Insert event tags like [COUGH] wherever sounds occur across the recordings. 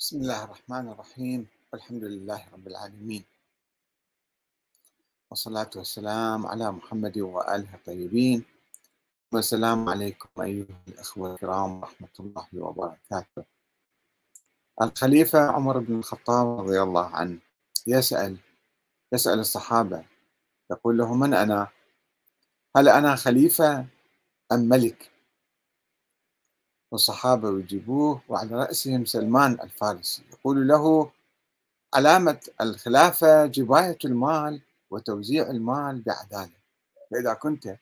بسم الله الرحمن الرحيم. والحمد لله رب العالمين. والصلاة والسلام على محمد وآله الطيبين. والسلام عليكم أيها الأخوة الكرام ورحمة الله وبركاته. الخليفة عمر بن الخطاب رضي الله عنه يسأل يسأل الصحابة يقول له من أنا؟ هل أنا خليفة أم ملك؟ والصحابة يجيبوه وعلى رأسهم سلمان الفارسي. يقول له علامة الخلافة جباية المال وتوزيع المال بعدالة. فإذا كنت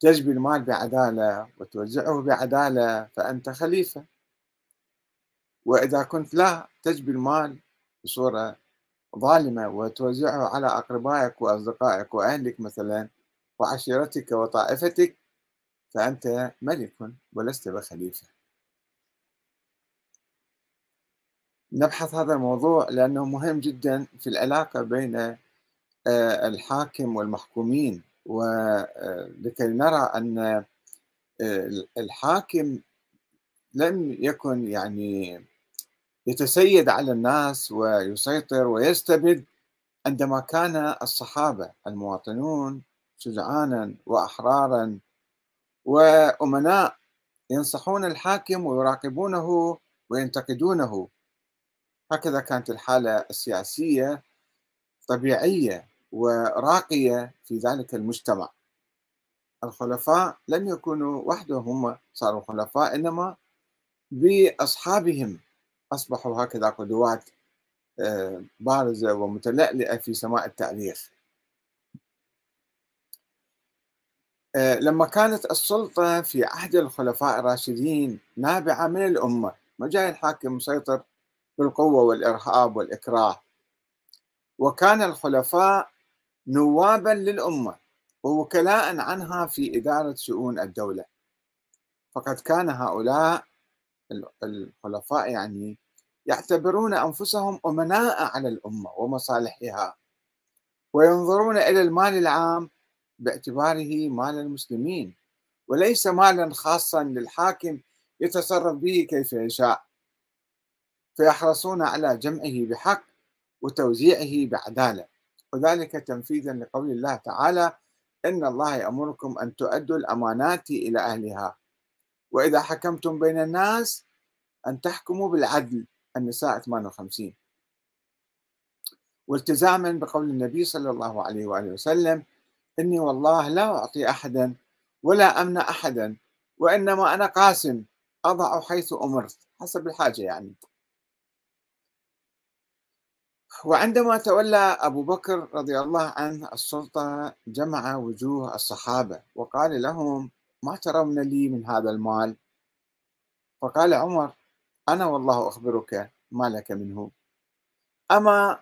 تجبي المال بعدالة وتوزعه بعدالة فأنت خليفة. وإذا كنت لا تجبي المال بصورة ظالمة وتوزعه على أقربائك وأصدقائك وأهلك مثلا وعشيرتك وطائفتك فأنت ملك ولست بخليفة. نبحث هذا الموضوع لأنه مهم جدا في العلاقة بين آه، الحاكم والمحكومين ولكي نرى أن آه، الحاكم لم يكن يعني يتسيد على الناس ويسيطر ويستبد عندما كان الصحابة المواطنون شجعانا وأحرارا وأمناء ينصحون الحاكم ويراقبونه وينتقدونه. هكذا كانت الحالة السياسية طبيعية وراقية في ذلك المجتمع. الخلفاء لم يكونوا وحدهم هم صاروا خلفاء إنما بأصحابهم. أصبحوا هكذا قدوات آه، بارزة ومتلألئة في سماء التاريخ. لما كانت السلطة في عهد الخلفاء الراشدين نابعة من الأمة ما جاي الحاكم مسيطر بالقوة والإرهاب والإكراه. وكان الخلفاء نوابا للأمة ووكلاء عنها في إدارة شؤون الدولة. فقد كان هؤلاء الخلفاء يعني يعتبرون أنفسهم أمناء على الأمة ومصالحها وينظرون إلى المال العام باعتباره مال المسلمين وليس مالا خاصا للحاكم يتصرف به كيف يشاء. فيحرصون على جمعه بحق وتوزيعه بعدالة. وذلك تنفيذا لقول الله تعالى إن الله يأمركم أن تؤدوا الأمانات إلى أهلها. وإذا حكمتم بين الناس أن تحكموا بالعدل. النساء 58 والتزاما بقول النبي صلى الله عليه وآله وسلم إني والله لا أعطي أحدا ولا أمنع أحدا وإنما أنا قاسم أضع حيث أمرت حسب الحاجة يعني. وعندما تولى أبو بكر رضي الله عنه السلطة جمع وجوه الصحابة وقال لهم ما ترون لي من هذا المال؟ فقال عمر أنا والله أخبرك ما لك منه. أما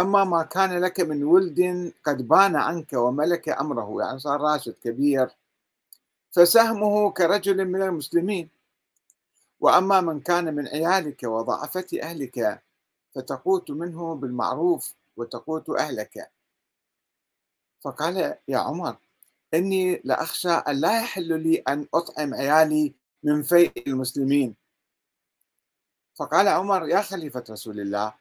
أما ما كان لك من ولد قد بان عنك وملك أمره يعني صار راشد كبير. فسهمه كرجل من المسلمين. وأما من كان من عيالك وضعفة أهلك فتقوت منه بالمعروف وتقوت أهلك. فقال يا عمر إني لأخشى أن لا يحل لي أن أطعم عيالي من فيء المسلمين. فقال عمر يا خليفة رسول الله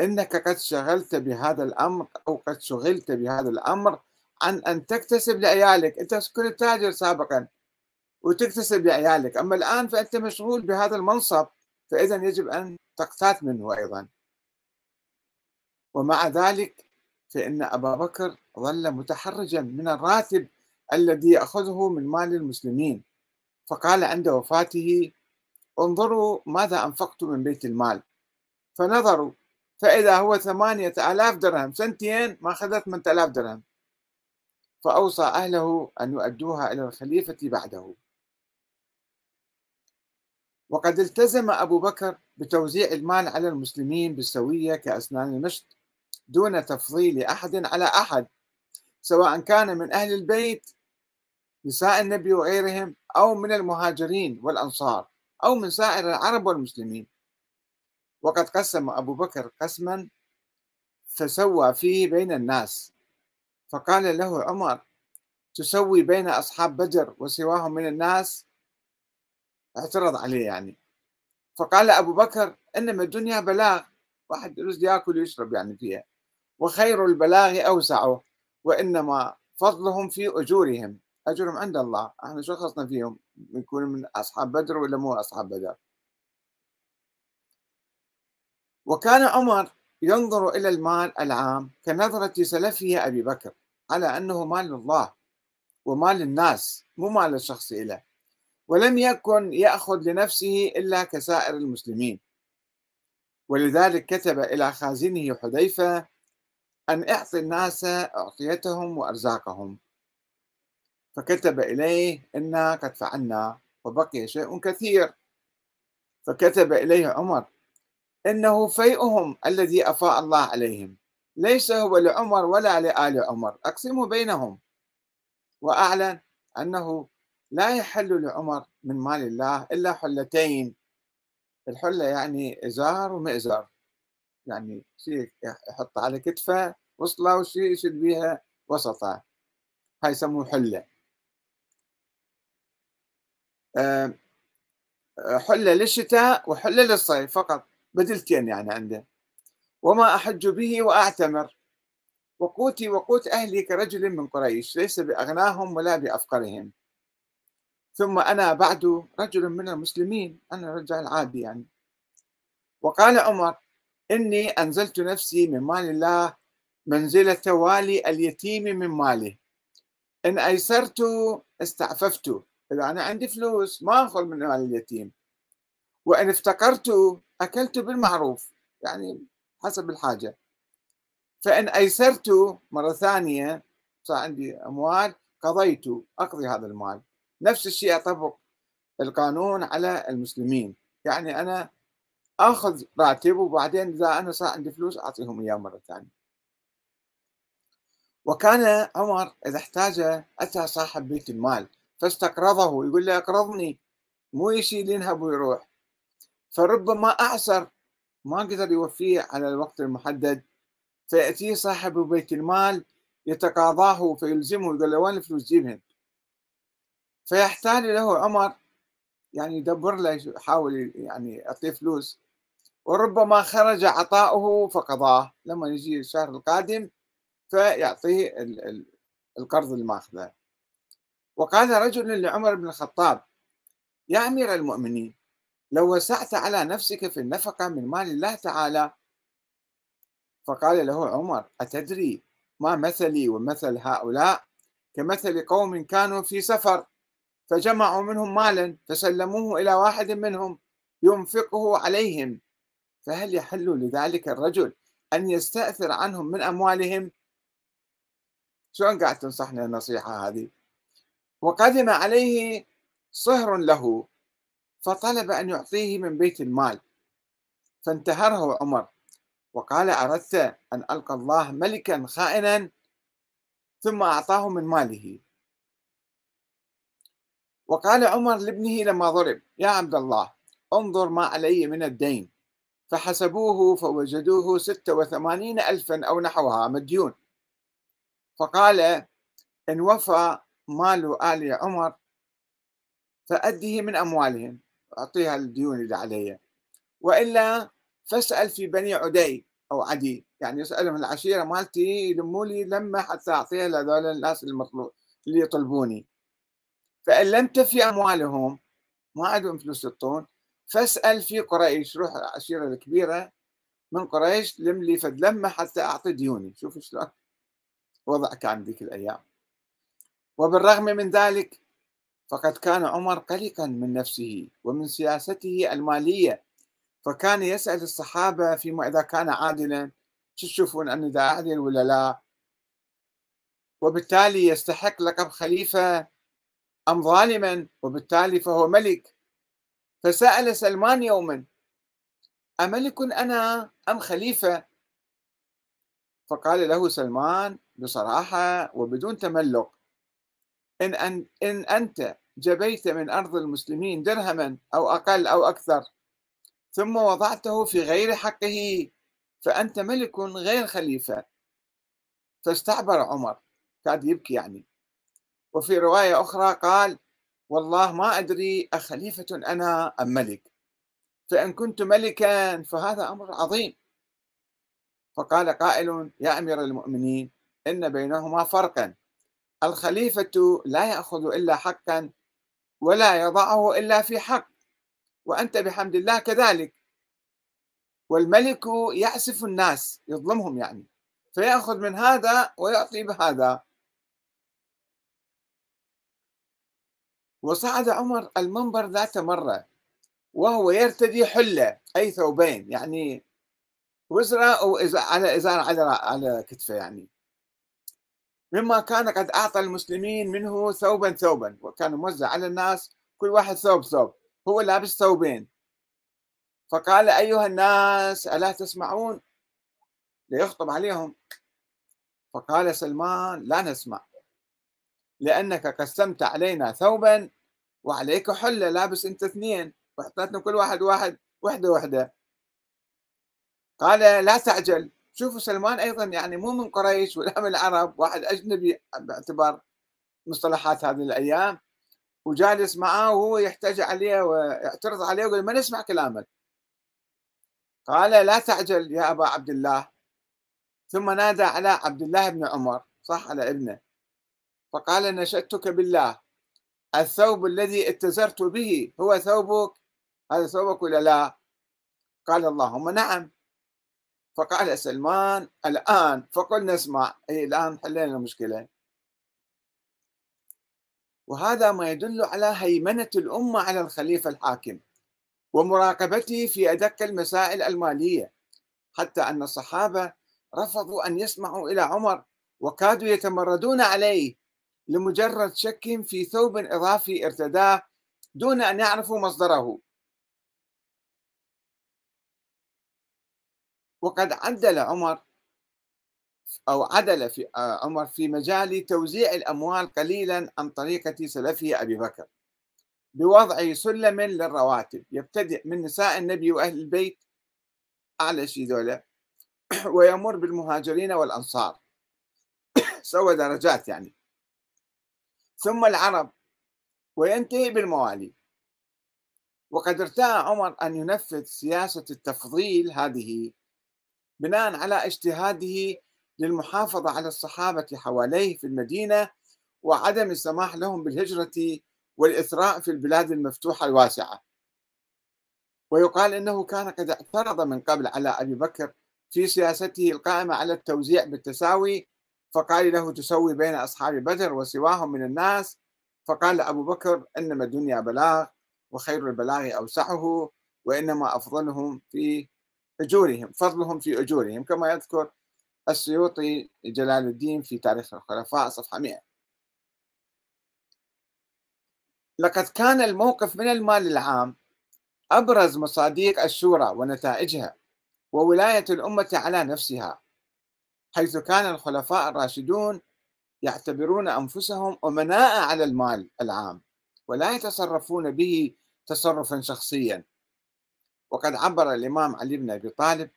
إنك قد شغلت بهذا الأمر أو قد شغلت بهذا الأمر عن أن تكتسب لعيالك. أنت كنت تاجر سابقا وتكتسب لعيالك. أما الآن فأنت مشغول بهذا المنصب فإذا يجب أن تقتات منه أيضا. ومع ذلك فإن أبا بكر ظل متحرجا من الراتب الذي يأخذه من مال المسلمين فقال عند وفاته انظروا ماذا أنفقت من بيت المال. فنظروا فإذا هو ثمانية آلاف درهم سنتين ما أخذت 8000 درهم. فأوصى أهله أن يؤدوها إلى الخليفة بعده. وقد التزم أبو بكر بتوزيع المال على المسلمين بالسوية كأسنان المشط دون تفضيل أحد على أحد سواء كان من أهل البيت نساء النبي وغيرهم أو من المهاجرين والأنصار أو من سائر العرب والمسلمين. وقد قسم أبو بكر قسما فسوى فيه بين الناس. فقال له عمر تسوي بين أصحاب بدر وسواهم من الناس؟ اعترض عليه يعني. فقال أبو بكر إنما الدنيا بلاغ واحد يريد يأكل ويشرب يعني فيها وخير البلاغ أوسعه وإنما فضلهم في أجورهم. أجرهم عند الله. إحنا شو خصنا فيهم؟ يكون من أصحاب بدر ولا مو أصحاب بدر؟ وكان عمر ينظر إلى المال العام كنظرة سلفه أبي بكر على أنه مال الله ومال الناس مو مال الشخص له ولم يكن يأخذ لنفسه إلا كسائر المسلمين. ولذلك كتب إلى خازنه حذيفة أن اعطي الناس أعطيتهم وأرزاقهم. فكتب إليه إنا قد فعلنا وبقي شيء كثير. فكتب إليه عمر إنه فيئهم الذي أفاء الله عليهم. ليس هو لعمر ولا لآل عمر. أقسموا بينهم. وأعلن أنه لا يحل لعمر من مال الله إلا حلتين. الحلة يعني إزار ومئزر يعني شيء يحط على كتفه وصلة وشيء يشد بيها وسطه. هاي يسموه حلة. حلة للشتاء وحلة للصيف فقط. بدلتين يعني عنده. وما أحج به وأعتمر. وقوتي وقوت أهلي كرجل من قريش ليس بأغناهم ولا بأفقرهم. ثم أنا بعد رجل من المسلمين أنا رجال عادي يعني. وقال عمر إني أنزلت نفسي من مال الله منزلة والي اليتيم من ماله. إن أيسرت استعففت إذا أنا عندي فلوس ما أخذ من مال اليتيم. وإن افتقرت أكلت بالمعروف يعني حسب الحاجة. فإن أيسرت مرة ثانية صار عندي أموال قضيت أقضي هذا المال. نفس الشيء أطبق القانون على المسلمين. يعني أنا آخذ راتب وبعدين إذا أنا صار عندي فلوس أعطيهم إياه مرة ثانية. وكان عمر إذا احتاج أتى صاحب بيت المال فاستقرضه يقول له اقرضني. مو يشيل ينهب ويروح. فربما اعسر ما قدر يوفيه على الوقت المحدد. فياتيه صاحب بيت المال يتقاضاه فيلزمه يقول له وين الفلوس جيبهن فيحتاج له عمر يعني يدبر له يحاول يعني يعطيه فلوس. وربما خرج عطاؤه فقضاه. لما يجي الشهر القادم فيعطيه القرض الماخذه وقال رجل لعمر بن الخطاب يا أمير المؤمنين لو وسعت على نفسك في النفقة من مال الله تعالى؟ فقال له عمر أتدري ما مثلي ومثل هؤلاء؟ كمثل قوم كانوا في سفر فجمعوا منهم مالا فسلموه إلى واحد منهم ينفقه عليهم. فهل يحل لذلك الرجل أن يستأثر عنهم من أموالهم؟ شلون قاعد تنصحنا النصيحة هذه؟ وقدم عليه صهر له. فطلب أن يعطيه من بيت المال. فانتهره عمر. وقال أردت أن ألقى الله ملكا خائنا ثم أعطاه من ماله. وقال عمر لابنه لما ضرب يا عبد الله انظر ما علي من الدين. فحسبوه فوجدوه ستة وثمانين ألفا أو نحوها مديون. فقال إن وفى مال آل عمر فأده من أموالهم. أعطيها الديون اللي علي وإلا فاسأل في بني عدي أو عدي يعني يسألهم العشيرة مالتي يلموا لي لما حتى أعطيها لهذول الناس المطلوب اللي يطلبوني. فإن لم تفي أموالهم ما عندهم فلوس يعطون فاسأل في قريش. روح العشيرة الكبيرة من قريش لم لي فد لما حتى أعطي ديوني. شوف شلون وضع كان ذيك الأيام. وبالرغم من ذلك فقد كان عمر قلقا من نفسه ومن سياسته المالية فكان يسأل الصحابة فيما إذا كان عادلا شو تشوفون أن إذا عادل ولا لا؟ وبالتالي يستحق لقب خليفة أم ظالما؟ وبالتالي فهو ملك. فسأل سلمان يوما أملك أنا أم خليفة؟ فقال له سلمان بصراحة وبدون تملق. إن, أن, إن أنت جبيت من أرض المسلمين درهما أو أقل أو أكثر ثم وضعته في غير حقه فأنت ملك غير خليفة. فاستعبر عمر كاد يبكي يعني. وفي رواية أخرى قال والله ما أدري أخليفة أنا أم ملك. فإن كنت ملكا فهذا أمر عظيم. فقال قائل يا أمير المؤمنين إن بينهما فرقا. الخليفة لا يأخذ إلا حقا ولا يضعه إلا في حق وأنت بحمد الله كذلك. والملك يعسف الناس يظلمهم يعني فيأخذ من هذا ويعطي بهذا. وصعد عمر المنبر ذات مرة وهو يرتدي حلة أي ثوبين يعني وزرة أو على إزار على على كتفه يعني. مما كان قد أعطى المسلمين منه ثوبا ثوبا وكان موزع على الناس كل واحد ثوب ثوب. هو لابس ثوبين. فقال أيها الناس ألا تسمعون؟ ليخطب عليهم. فقال سلمان لا نسمع. لأنك قسمت علينا ثوبا وعليك حلة لابس أنت اثنين وأعطيتنا كل واحد واحد وحدة وحدة. قال لا تعجل. شوفوا سلمان أيضا يعني مو من قريش ولا من العرب واحد أجنبي باعتبار مصطلحات هذه الأيام وجالس معاه وهو يحتاج عليه ويعترض عليه ويقول ما نسمع كلامك. قال لا تعجل يا أبا عبد الله. ثم نادى على عبد الله بن عمر صح على ابنه. فقال نشدتك بالله. الثوب الذي اتزرت به هو ثوبك؟ هذا ثوبك ولا لا؟ قال اللهم نعم. فقال سلمان الآن فقل نسمع. أي الآن حلينا المشكلة وهذا ما يدل على هيمنة الأمة على الخليفة الحاكم ومراقبته في أدق المسائل المالية حتى أن الصحابة رفضوا أن يسمعوا إلى عمر وكادوا يتمردون عليه لمجرد شك في ثوب إضافي ارتداه دون أن يعرفوا مصدره. وقد عدل عمر أو عدل في آه، عمر في مجال توزيع الأموال قليلا عن طريقة سلفه أبي بكر بوضع سلم للرواتب. يبتدئ من نساء النبي وأهل البيت أعلى شيء ذولا [CLEARS THROAT] ويمر بالمهاجرين والأنصار. [CLEARS THROAT] سوى درجات يعني. ثم العرب وينتهي بالموالي. وقد ارتأى عمر أن ينفذ سياسة التفضيل هذه بناء على اجتهاده للمحافظة على الصحابة حواليه في المدينة وعدم السماح لهم بالهجرة والإثراء في البلاد المفتوحة الواسعة. ويقال إنه كان قد اعترض من قبل على أبي بكر في سياسته القائمة على التوزيع بالتساوي فقال له تسوي بين أصحاب بدر وسواهم من الناس. فقال أبو بكر إنما الدنيا بلاغ وخير البلاغ أوسعه وإنما أفضلهم في أجورهم فضلهم في أجورهم. كما يذكر السيوطي جلال الدين في تاريخ الخلفاء صفحة 100 لقد كان الموقف من المال العام أبرز مصاديق الشورى ونتائجها وولاية الأمة على نفسها حيث كان الخلفاء الراشدون يعتبرون أنفسهم أمناء على المال العام ولا يتصرفون به تصرفا شخصيا. وقد عبر الإمام علي بن أبي طالب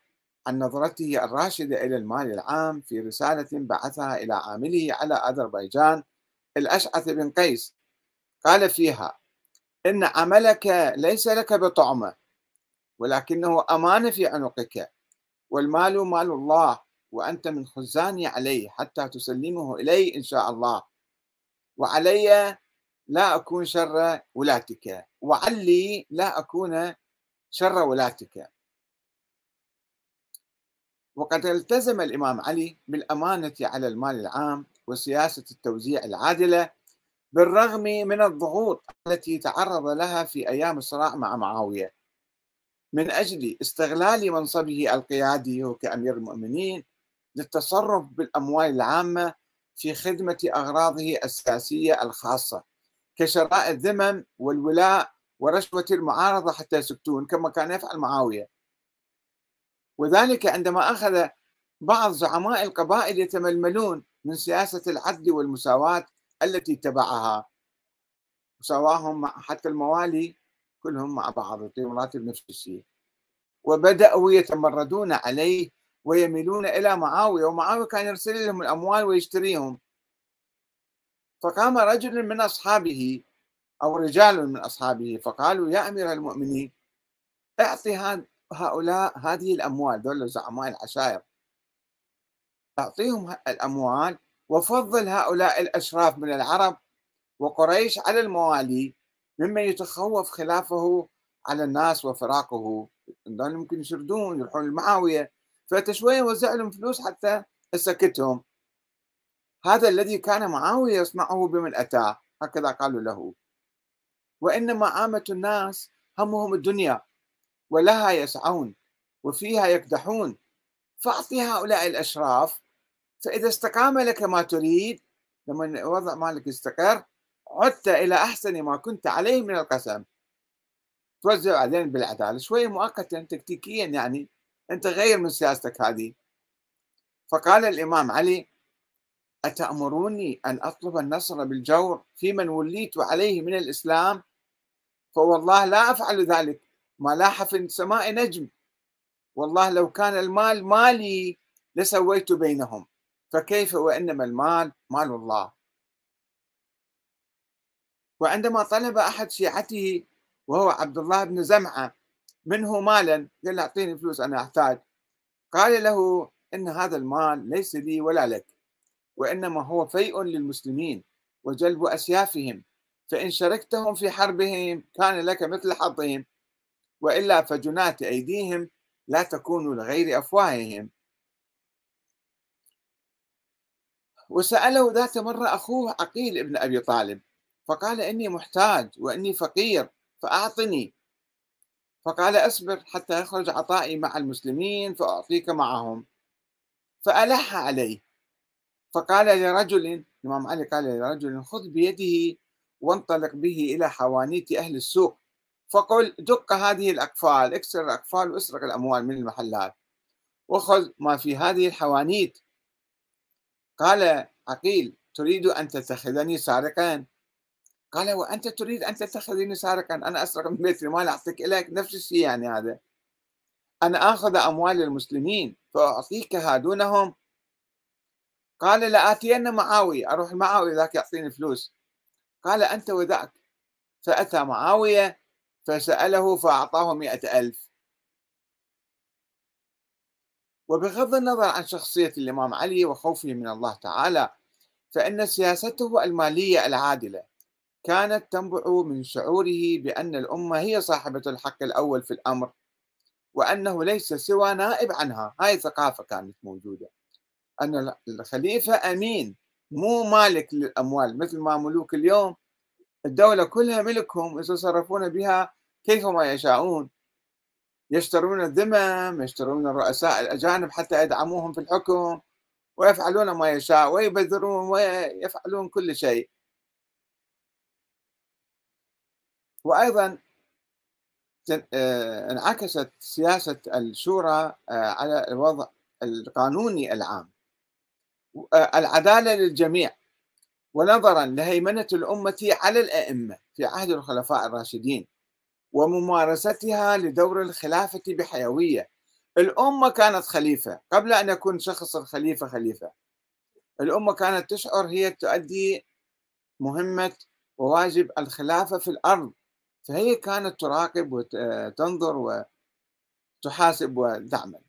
عن نظرته الراشدة إلى المال العام في رسالة بعثها إلى عامله على أذربيجان الأشعث بن قيس. قال فيها إن عملك ليس لك بطعمة ولكنه أمانة في عنقك والمال مال الله وأنت من خزاني عليه حتى تسلمه إلي إن شاء الله. وعلي لا أكون شر ولاتك وعلي لا أكون شر ولاتك وقد التزم الإمام علي بالأمانة على المال العام وسياسة التوزيع العادلة بالرغم من الضغوط التي تعرض لها في أيام الصراع مع معاوية. من أجل استغلال منصبه القيادي كأمير المؤمنين للتصرف بالأموال العامة في خدمة أغراضه السياسية الخاصة كشراء الذمم والولاء ورشوة المعارضة حتى يسكتون كما كان يفعل معاوية. وذلك عندما أخذ بعض زعماء القبائل يتململون من سياسة العدل والمساواة التي اتبعها. وسواهم مع حتى الموالي كلهم مع بعض يعطيهم راتب نفس الشيء وبدأوا يتمردون عليه ويميلون إلى معاوية ومعاوية كان يرسل لهم الأموال ويشتريهم. فقام رجل من أصحابه أو رجال من أصحابه فقالوا يا أمير المؤمنين أعطي هؤلاء هذه الأموال دول زعماء العشائر. أعطيهم الأموال وفضل هؤلاء الأشراف من العرب وقريش على الموالي ممن يتخوف خلافه على الناس وفراقه. ممكن يشردون يروحون لمعاوية فتشوية وزع لهم فلوس حتى يسكتهم هذا الذي كان معاوية يصنعه بمن أتاه. هكذا قالوا له. وإنما عامة الناس همهم الدنيا ولها يسعون وفيها يكدحون. فأعطي هؤلاء الأشراف فإذا استقام لك ما تريد لما الوضع مالك استقر عدت إلى أحسن ما كنت عليه من القسم. توزع علينا بالعدالة. شوية مؤقتا تكتيكيا يعني أنت غير من سياستك هذه. فقال الإمام علي أتأمروني أن أطلب النصر بالجور في من وليت عليه من الإسلام؟ فوالله لا أفعل ذلك. ما لاح في السماء نجم. والله لو كان المال مالي لسويت بينهم. فكيف وإنما المال؟ مال الله. وعندما طلب أحد شيعته وهو عبد الله بن زمعة منه مالا قال له أعطيني فلوس أنا أحتاج. قال له إن هذا المال ليس لي ولا لك وإنما هو فيء للمسلمين وجلب أسيافهم. فإن شركتهم في حربهم كان لك مثل حظهم وإلا فجنات أيديهم لا تكون لغير أفواههم. وسأله ذات مرة أخوه عقيل ابن أبي طالب فقال إني محتاج وإني فقير فأعطني. فقال أصبر حتى يخرج عطائي مع المسلمين فأعطيك معهم. فألح عليه فقال لرجل الإمام علي قال لرجل خذ بيده وانطلق به إلى حوانيت أهل السوق. فقل دق هذه الأقفال اكسر الأقفال واسرق الأموال من المحلات. وخذ ما في هذه الحوانيت. قال عقيل تريد أن تتخذني سارقا؟ قال وأنت تريد أن تتخذني سارقا؟ أنا أسرق من بيت المال أعطيك إليك نفس الشيء يعني هذا. أنا آخذ أموال المسلمين فأعطيكها دونهم. قال لآتين معاوية أروح معاوية ذاك يعطيني فلوس. قال أنت وذاك. فأتى معاوية فسأله فأعطاه مئة ألف. وبغض النظر عن شخصية الإمام علي وخوفه من الله تعالى فإن سياسته المالية العادلة كانت تنبع من شعوره بأن الأمة هي صاحبة الحق الأول في الأمر وأنه ليس سوى نائب عنها. هاي ثقافة كانت موجودة. أن الخليفة أمين مو مالك للأموال مثل ما ملوك اليوم الدولة كلها ملكهم يتصرفون بها كيفما يشاءون. يشترون الذمم يشترون الرؤساء الأجانب حتى يدعموهم في الحكم ويفعلون ما يشاء ويبذرون ويفعلون كل شيء. وأيضا آه، انعكست سياسة الشورى آه، على الوضع القانوني العام. العدالة للجميع ونظرا لهيمنة الأمة على الأئمة في عهد الخلفاء الراشدين وممارستها لدور الخلافة بحيوية. الأمة كانت خليفة قبل أن يكون شخص الخليفة خليفة. الأمة كانت تشعر هي تؤدي مهمة وواجب الخلافة في الأرض. فهي كانت تراقب وتنظر وتحاسب وتعمل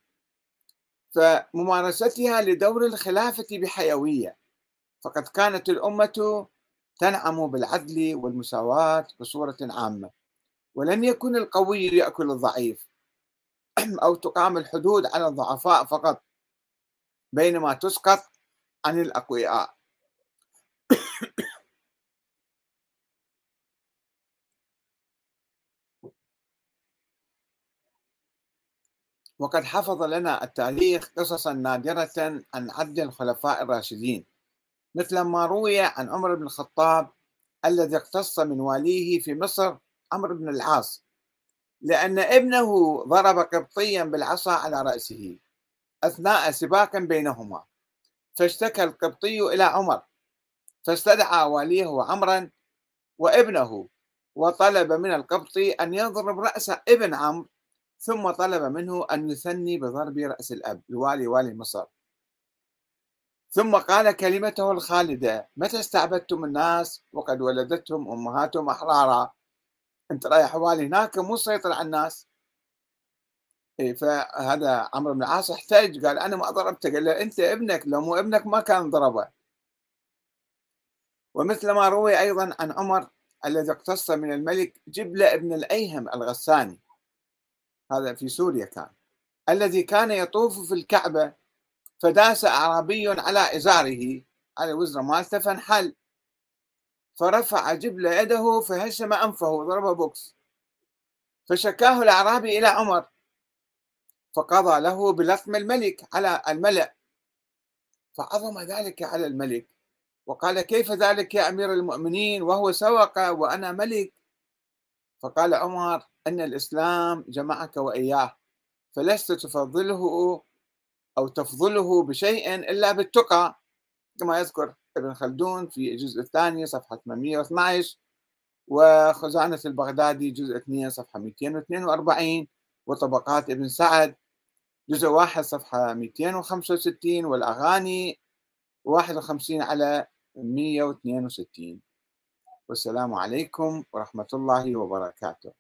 فممارستها لدور الخلافة بحيوية. فقد كانت الأمة تنعم بالعدل والمساواة بصورة عامة ولم يكن القوي يأكل الضعيف [CLEARS THROAT] أو تقام الحدود على الضعفاء فقط بينما تسقط عن الأقوياء. [CLEARS THROAT] وقد حفظ لنا التاريخ قصصا نادرة عن عدل الخلفاء الراشدين مثل ما روي عن عمر بن الخطاب الذي اقتص من واليه في مصر عمرو بن العاص لأن ابنه ضرب قبطيا بالعصا على رأسه أثناء سباق بينهما فاشتكى القبطي إلى عمر فاستدعى واليه عمرا وابنه وطلب من القبطي أن يضرب رأس ابن عمرو ثم طلب منه أن يثني بضرب رأس الأب الوالي والي مصر. ثم قال كلمته الخالدة متى استعبدتم الناس؟ وقد ولدتهم أمهاتهم أحرارا. أنت رايح والي هناك مو سيطر على الناس. إيه فهذا عمرو بن العاص احتج قال أنا ما ضربته. قال له أنت ابنك لو مو ابنك ما كان ضربه. ومثل ما روي أيضا عن عمر الذي اقتص من الملك جبلة ابن الأيهم الغساني. هذا في سوريا كان. الذي كان يطوف في الكعبة فداس أعرابي على إزاره على وزر مالته فانحل فرفع جبلة يده فهشم أنفه وضربه بوكس. فشكاه الأعرابي إلى عمر. فقضى له بلطم الملك على الملأ. فعظم ذلك على الملك. وقال كيف ذلك يا أمير المؤمنين؟ وهو سوق وأنا ملك. فقال عمر أن الإسلام جمعك وإياه فلست تفضله أو تفضله بشيء إلا بالتقى كما يذكر ابن خلدون في الجزء الثاني صفحة 812 وخزانة البغدادي جزء 2 صفحة 242 وطبقات ابن سعد جزء واحد صفحة 265 والأغاني 51 على 162 والسلام عليكم ورحمة الله وبركاته.